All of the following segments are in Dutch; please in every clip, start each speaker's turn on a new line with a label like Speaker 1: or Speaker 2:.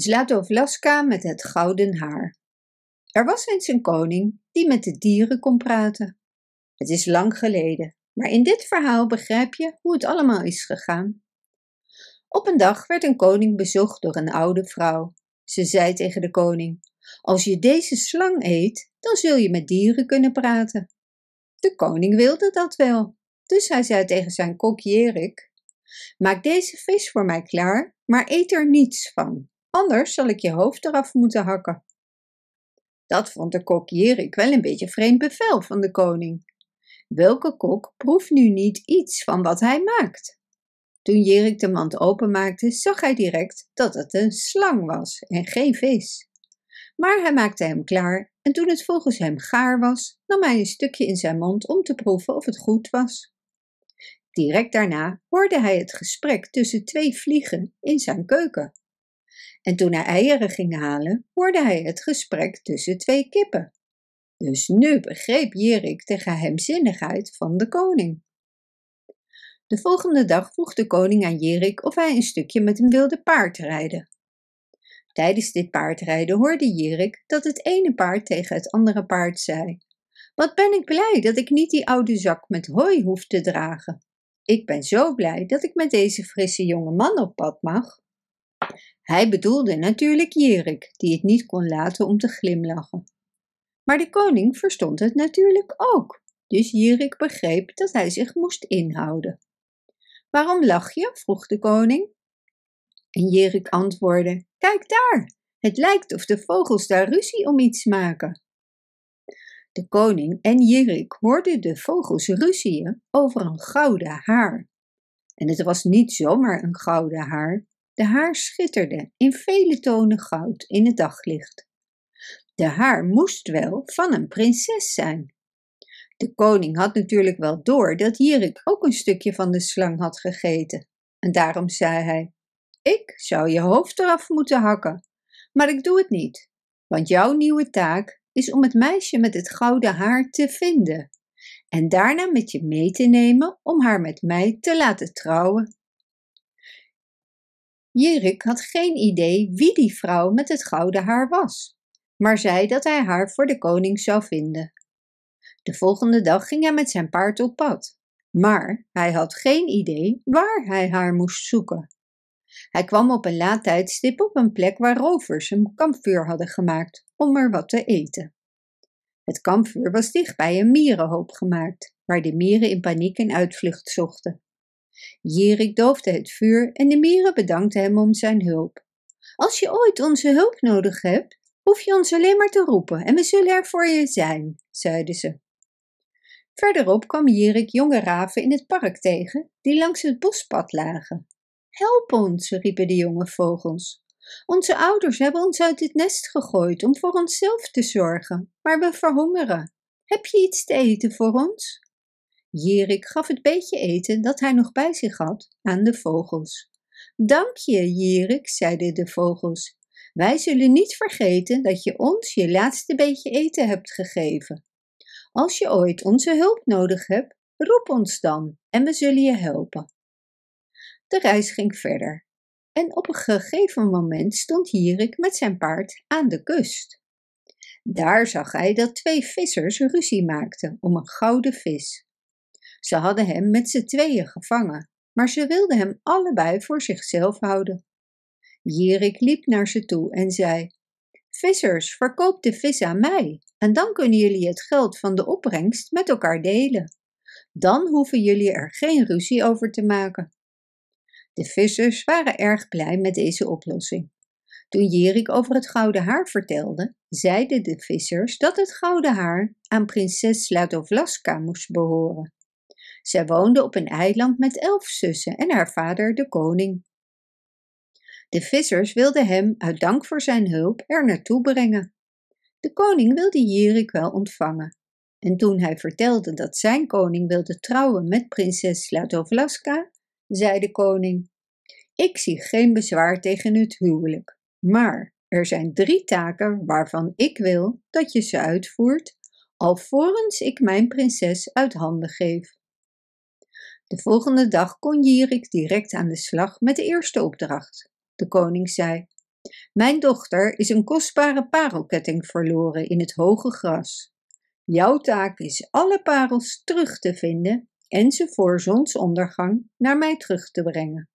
Speaker 1: Zlatovlaska met het gouden haar. Er was eens een koning die met de dieren kon praten. Het is lang geleden, maar in dit verhaal begrijp je hoe het allemaal is gegaan. Op een dag werd een koning bezocht door een oude vrouw. Ze zei tegen de koning: Als je deze slang eet, dan zul je met dieren kunnen praten. De koning wilde dat wel, dus hij zei tegen zijn kok Jerik: Maak deze vis voor mij klaar, maar eet er niets van. Anders zal ik je hoofd eraf moeten hakken. Dat vond de kok Jerik wel een beetje vreemd bevel van de koning. Welke kok proeft nu niet iets van wat hij maakt? Toen Jerik de mand openmaakte, zag hij direct dat het een slang was en geen vis. Maar hij maakte hem klaar en toen het volgens hem gaar was, nam hij een stukje in zijn mond om te proeven of het goed was. Direct daarna hoorde hij het gesprek tussen twee vliegen in zijn keuken. En toen hij eieren ging halen, hoorde hij het gesprek tussen twee kippen. Dus nu begreep Jerik de geheimzinnigheid van de koning. De volgende dag vroeg de koning aan Jerik of hij een stukje met een wilde paard rijden. Tijdens dit paardrijden hoorde Jerik dat het ene paard tegen het andere paard zei: Wat ben ik blij dat ik niet die oude zak met hooi hoef te dragen. Ik ben zo blij dat ik met deze frisse jonge man op pad mag. Hij bedoelde natuurlijk Jerik, die het niet kon laten om te glimlachen. Maar de koning verstond het natuurlijk ook, dus Jerik begreep dat hij zich moest inhouden. Waarom lach je? vroeg de koning. En Jerik antwoordde: Kijk daar, het lijkt of de vogels daar ruzie om iets maken. De koning en Jerik hoorden de vogels ruzieën over een gouden haar. En het was niet zomaar een gouden haar, de haar schitterde in vele tonen goud in het daglicht. De haar moest wel van een prinses zijn. De koning had natuurlijk wel door dat Jirik ook een stukje van de slang had gegeten. En daarom zei hij: Ik zou je hoofd eraf moeten hakken, maar ik doe het niet, want jouw nieuwe taak is om het meisje met het gouden haar te vinden en daarna met je mee te nemen om haar met mij te laten trouwen. Jirik had geen idee wie die vrouw met het gouden haar was, maar zei dat hij haar voor de koning zou vinden. De volgende dag ging hij met zijn paard op pad, maar hij had geen idee waar hij haar moest zoeken. Hij kwam op een laat tijdstip op een plek waar rovers een kampvuur hadden gemaakt om er wat te eten. Het kampvuur was dicht bij een mierenhoop gemaakt, waar de mieren in paniek een uitvlucht zochten. Jirik doofde het vuur en de mieren bedankten hem om zijn hulp. Als je ooit onze hulp nodig hebt, hoef je ons alleen maar te roepen en we zullen er voor je zijn, zeiden ze. Verderop kwam Jirik jonge raven in het park tegen, die langs het bospad lagen. Help ons, riepen de jonge vogels. Onze ouders hebben ons uit het nest gegooid om voor onszelf te zorgen, maar we verhongeren. Heb je iets te eten voor ons? Jerik gaf het beetje eten dat hij nog bij zich had aan de vogels. Dank je, Jerik, zeiden de vogels. Wij zullen niet vergeten dat je ons je laatste beetje eten hebt gegeven. Als je ooit onze hulp nodig hebt, roep ons dan en we zullen je helpen. De reis ging verder en op een gegeven moment stond Jerik met zijn paard aan de kust. Daar zag hij dat twee vissers ruzie maakten om een gouden vis. Ze hadden hem met z'n tweeën gevangen, maar ze wilden hem allebei voor zichzelf houden. Jerik liep naar ze toe en zei: Vissers, verkoop de vis aan mij, en dan kunnen jullie het geld van de opbrengst met elkaar delen. Dan hoeven jullie er geen ruzie over te maken. De vissers waren erg blij met deze oplossing. Toen Jerik over het gouden haar vertelde, zeiden de vissers dat het gouden haar aan prinses Sladovlaska moest behoren. Zij woonde op een eiland met elf zussen en haar vader de koning. De vissers wilden hem, uit dank voor zijn hulp, er naartoe brengen. De koning wilde Jirik wel ontvangen. En toen hij vertelde dat zijn koning wilde trouwen met prinses Sladovlaska, zei de koning: Ik zie geen bezwaar tegen het huwelijk, maar er zijn drie taken waarvan ik wil dat je ze uitvoert, alvorens ik mijn prinses uit handen geef. De volgende dag kon Jirik direct aan de slag met de eerste opdracht. De koning zei: Mijn dochter is een kostbare parelketting verloren in het hoge gras. Jouw taak is alle parels terug te vinden en ze voor zonsondergang naar mij terug te brengen.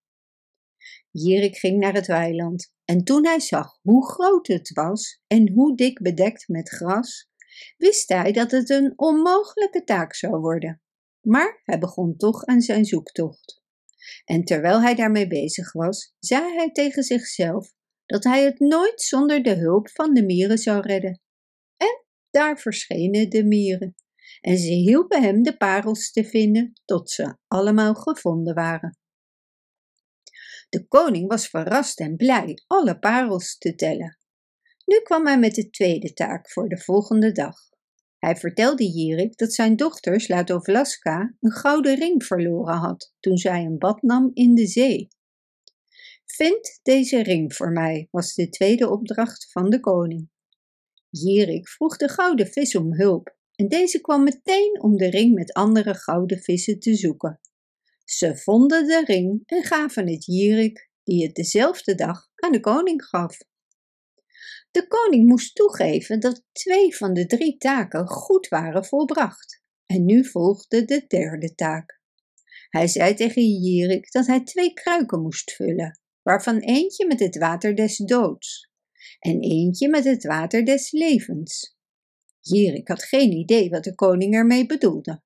Speaker 1: Jirik ging naar het weiland en toen hij zag hoe groot het was en hoe dik bedekt met gras, wist hij dat het een onmogelijke taak zou worden. Maar hij begon toch aan zijn zoektocht. En terwijl hij daarmee bezig was, zei hij tegen zichzelf dat hij het nooit zonder de hulp van de mieren zou redden. En daar verschenen de mieren. En ze hielpen hem de parels te vinden tot ze allemaal gevonden waren. De koning was verrast en blij alle parels te tellen. Nu kwam hij met de tweede taak voor de volgende dag. Hij vertelde Jirik dat zijn dochter Slatovlaska een gouden ring verloren had toen zij een bad nam in de zee. Vind deze ring voor mij, was de tweede opdracht van de koning. Jirik vroeg de gouden vis om hulp en deze kwam meteen om de ring met andere gouden vissen te zoeken. Ze vonden de ring en gaven het Jirik, die het dezelfde dag aan de koning gaf. De koning moest toegeven dat twee van de drie taken goed waren volbracht. En nu volgde de derde taak. Hij zei tegen Jirik dat hij twee kruiken moest vullen, waarvan eentje met het water des doods en eentje met het water des levens. Jirik had geen idee wat de koning ermee bedoelde,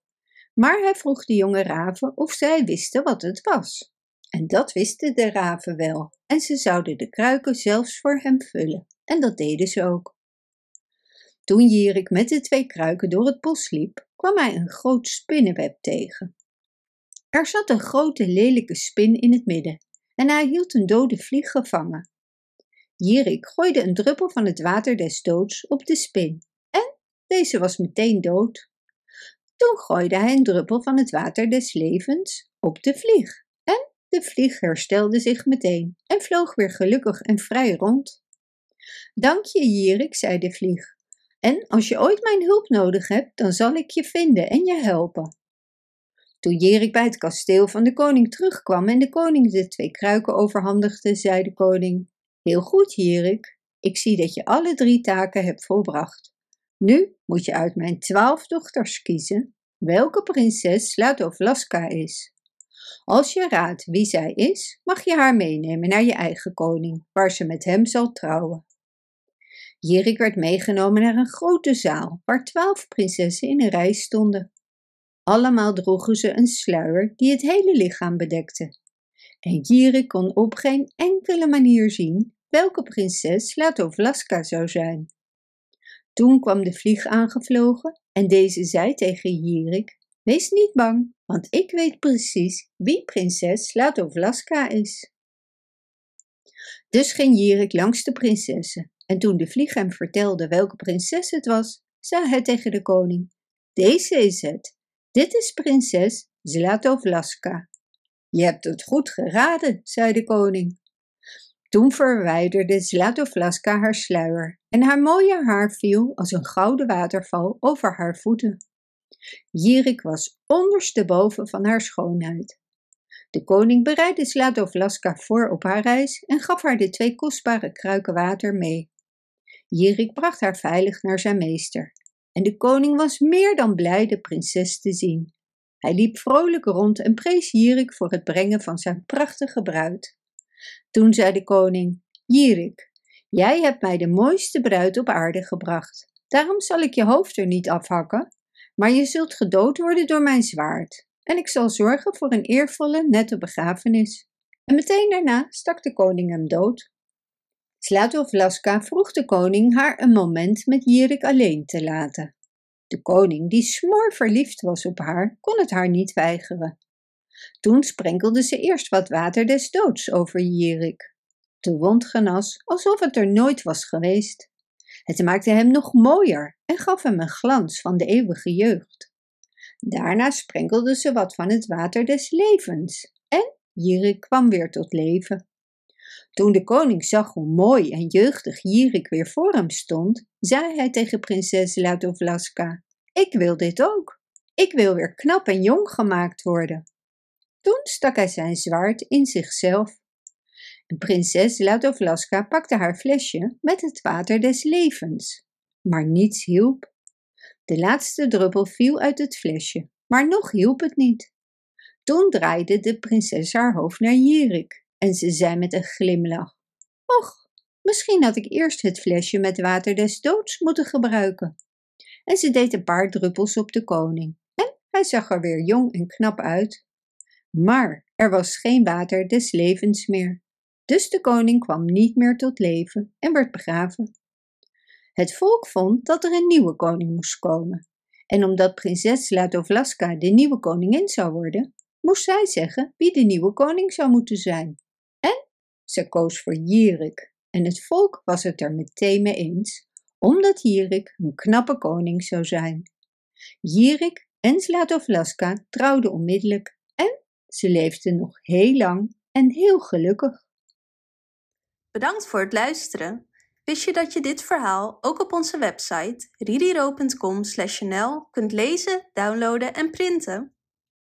Speaker 1: maar hij vroeg de jonge raven of zij wisten wat het was. En dat wisten de raven wel, en ze zouden de kruiken zelfs voor hem vullen. En dat deden ze ook. Toen Jirik met de twee kruiken door het bos liep, kwam hij een groot spinnenweb tegen. Er zat een grote lelijke spin in het midden en hij hield een dode vlieg gevangen. Jirik gooide een druppel van het water des doods op de spin en deze was meteen dood. Toen gooide hij een druppel van het water des levens op de vlieg en de vlieg herstelde zich meteen en vloog weer gelukkig en vrij rond. Dank je, Jirik, zei de vlieg. En als je ooit mijn hulp nodig hebt, dan zal ik je vinden en je helpen. Toen Jirik bij het kasteel van de koning terugkwam en de koning de twee kruiken overhandigde, zei de koning: Heel goed, Jirik. Ik zie dat je alle drie taken hebt volbracht. Nu moet je uit mijn twaalf dochters kiezen welke prinses Slatovlaska is. Als je raadt wie zij is, mag je haar meenemen naar je eigen koning, waar ze met hem zal trouwen. Jirik werd meegenomen naar een grote zaal waar twaalf prinsessen in een rij stonden. Allemaal droegen ze een sluier die het hele lichaam bedekte. En Jirik kon op geen enkele manier zien welke prinses Latovlaska zou zijn. Toen kwam de vlieg aangevlogen en deze zei tegen Jirik: Wees niet bang, want ik weet precies wie prinses Latovlaska is. Dus ging Jirik langs de prinsessen en toen de vlieg hem vertelde welke prinses het was, zei hij tegen de koning: Deze is het. Dit is prinses Zlatovlaska. Je hebt het goed geraden, zei de koning. Toen verwijderde Zlatovlaska haar sluier en haar mooie haar viel als een gouden waterval over haar voeten. Jirik was ondersteboven van haar schoonheid. De koning bereidde Zlatovlaska voor op haar reis en gaf haar de twee kostbare kruiken water mee. Jirik bracht haar veilig naar zijn meester. En de koning was meer dan blij de prinses te zien. Hij liep vrolijk rond en prees Jirik voor het brengen van zijn prachtige bruid. Toen zei de koning: Jirik, jij hebt mij de mooiste bruid op aarde gebracht. Daarom zal ik je hoofd er niet afhakken, maar je zult gedood worden door mijn zwaard. En ik zal zorgen voor een eervolle, nette begrafenis. En meteen daarna stak de koning hem dood. Slatovlaska vroeg de koning haar een moment met Jirik alleen te laten. De koning, die smoor verliefd was op haar, kon het haar niet weigeren. Toen sprenkelde ze eerst wat water des doods over Jirik. De wond genas alsof het er nooit was geweest. Het maakte hem nog mooier en gaf hem een glans van de eeuwige jeugd. Daarna sprenkelde ze wat van het water des levens en Jirik kwam weer tot leven. Toen de koning zag hoe mooi en jeugdig Jirik weer voor hem stond, zei hij tegen prinses Ladovlaska: Ik wil dit ook. Ik wil weer knap en jong gemaakt worden. Toen stak hij zijn zwaard in zichzelf. Prinses Zlatovlaska pakte haar flesje met het water des levens, maar niets hielp. De laatste druppel viel uit het flesje, maar nog hielp het niet. Toen draaide de prinses haar hoofd naar Jirik en ze zei met een glimlach: Och, misschien had ik eerst het flesje met water des doods moeten gebruiken. En ze deed een paar druppels op de koning en hij zag er weer jong en knap uit. Maar er was geen water des levens meer. Dus de koning kwam niet meer tot leven en werd begraven. Het volk vond dat er een nieuwe koning moest komen. En omdat prinses Latovlaska de nieuwe koningin zou worden, moest zij zeggen wie de nieuwe koning zou moeten zijn. Ze koos voor Jirik. En het volk was het er meteen mee eens, omdat Jirik een knappe koning zou zijn. Jirik en Zlatovlaska trouwden onmiddellijk en ze leefden nog heel lang en heel gelukkig.
Speaker 2: Bedankt voor het luisteren. Wist je dat je dit verhaal ook op onze website ririro.com/nl kunt lezen, downloaden en printen?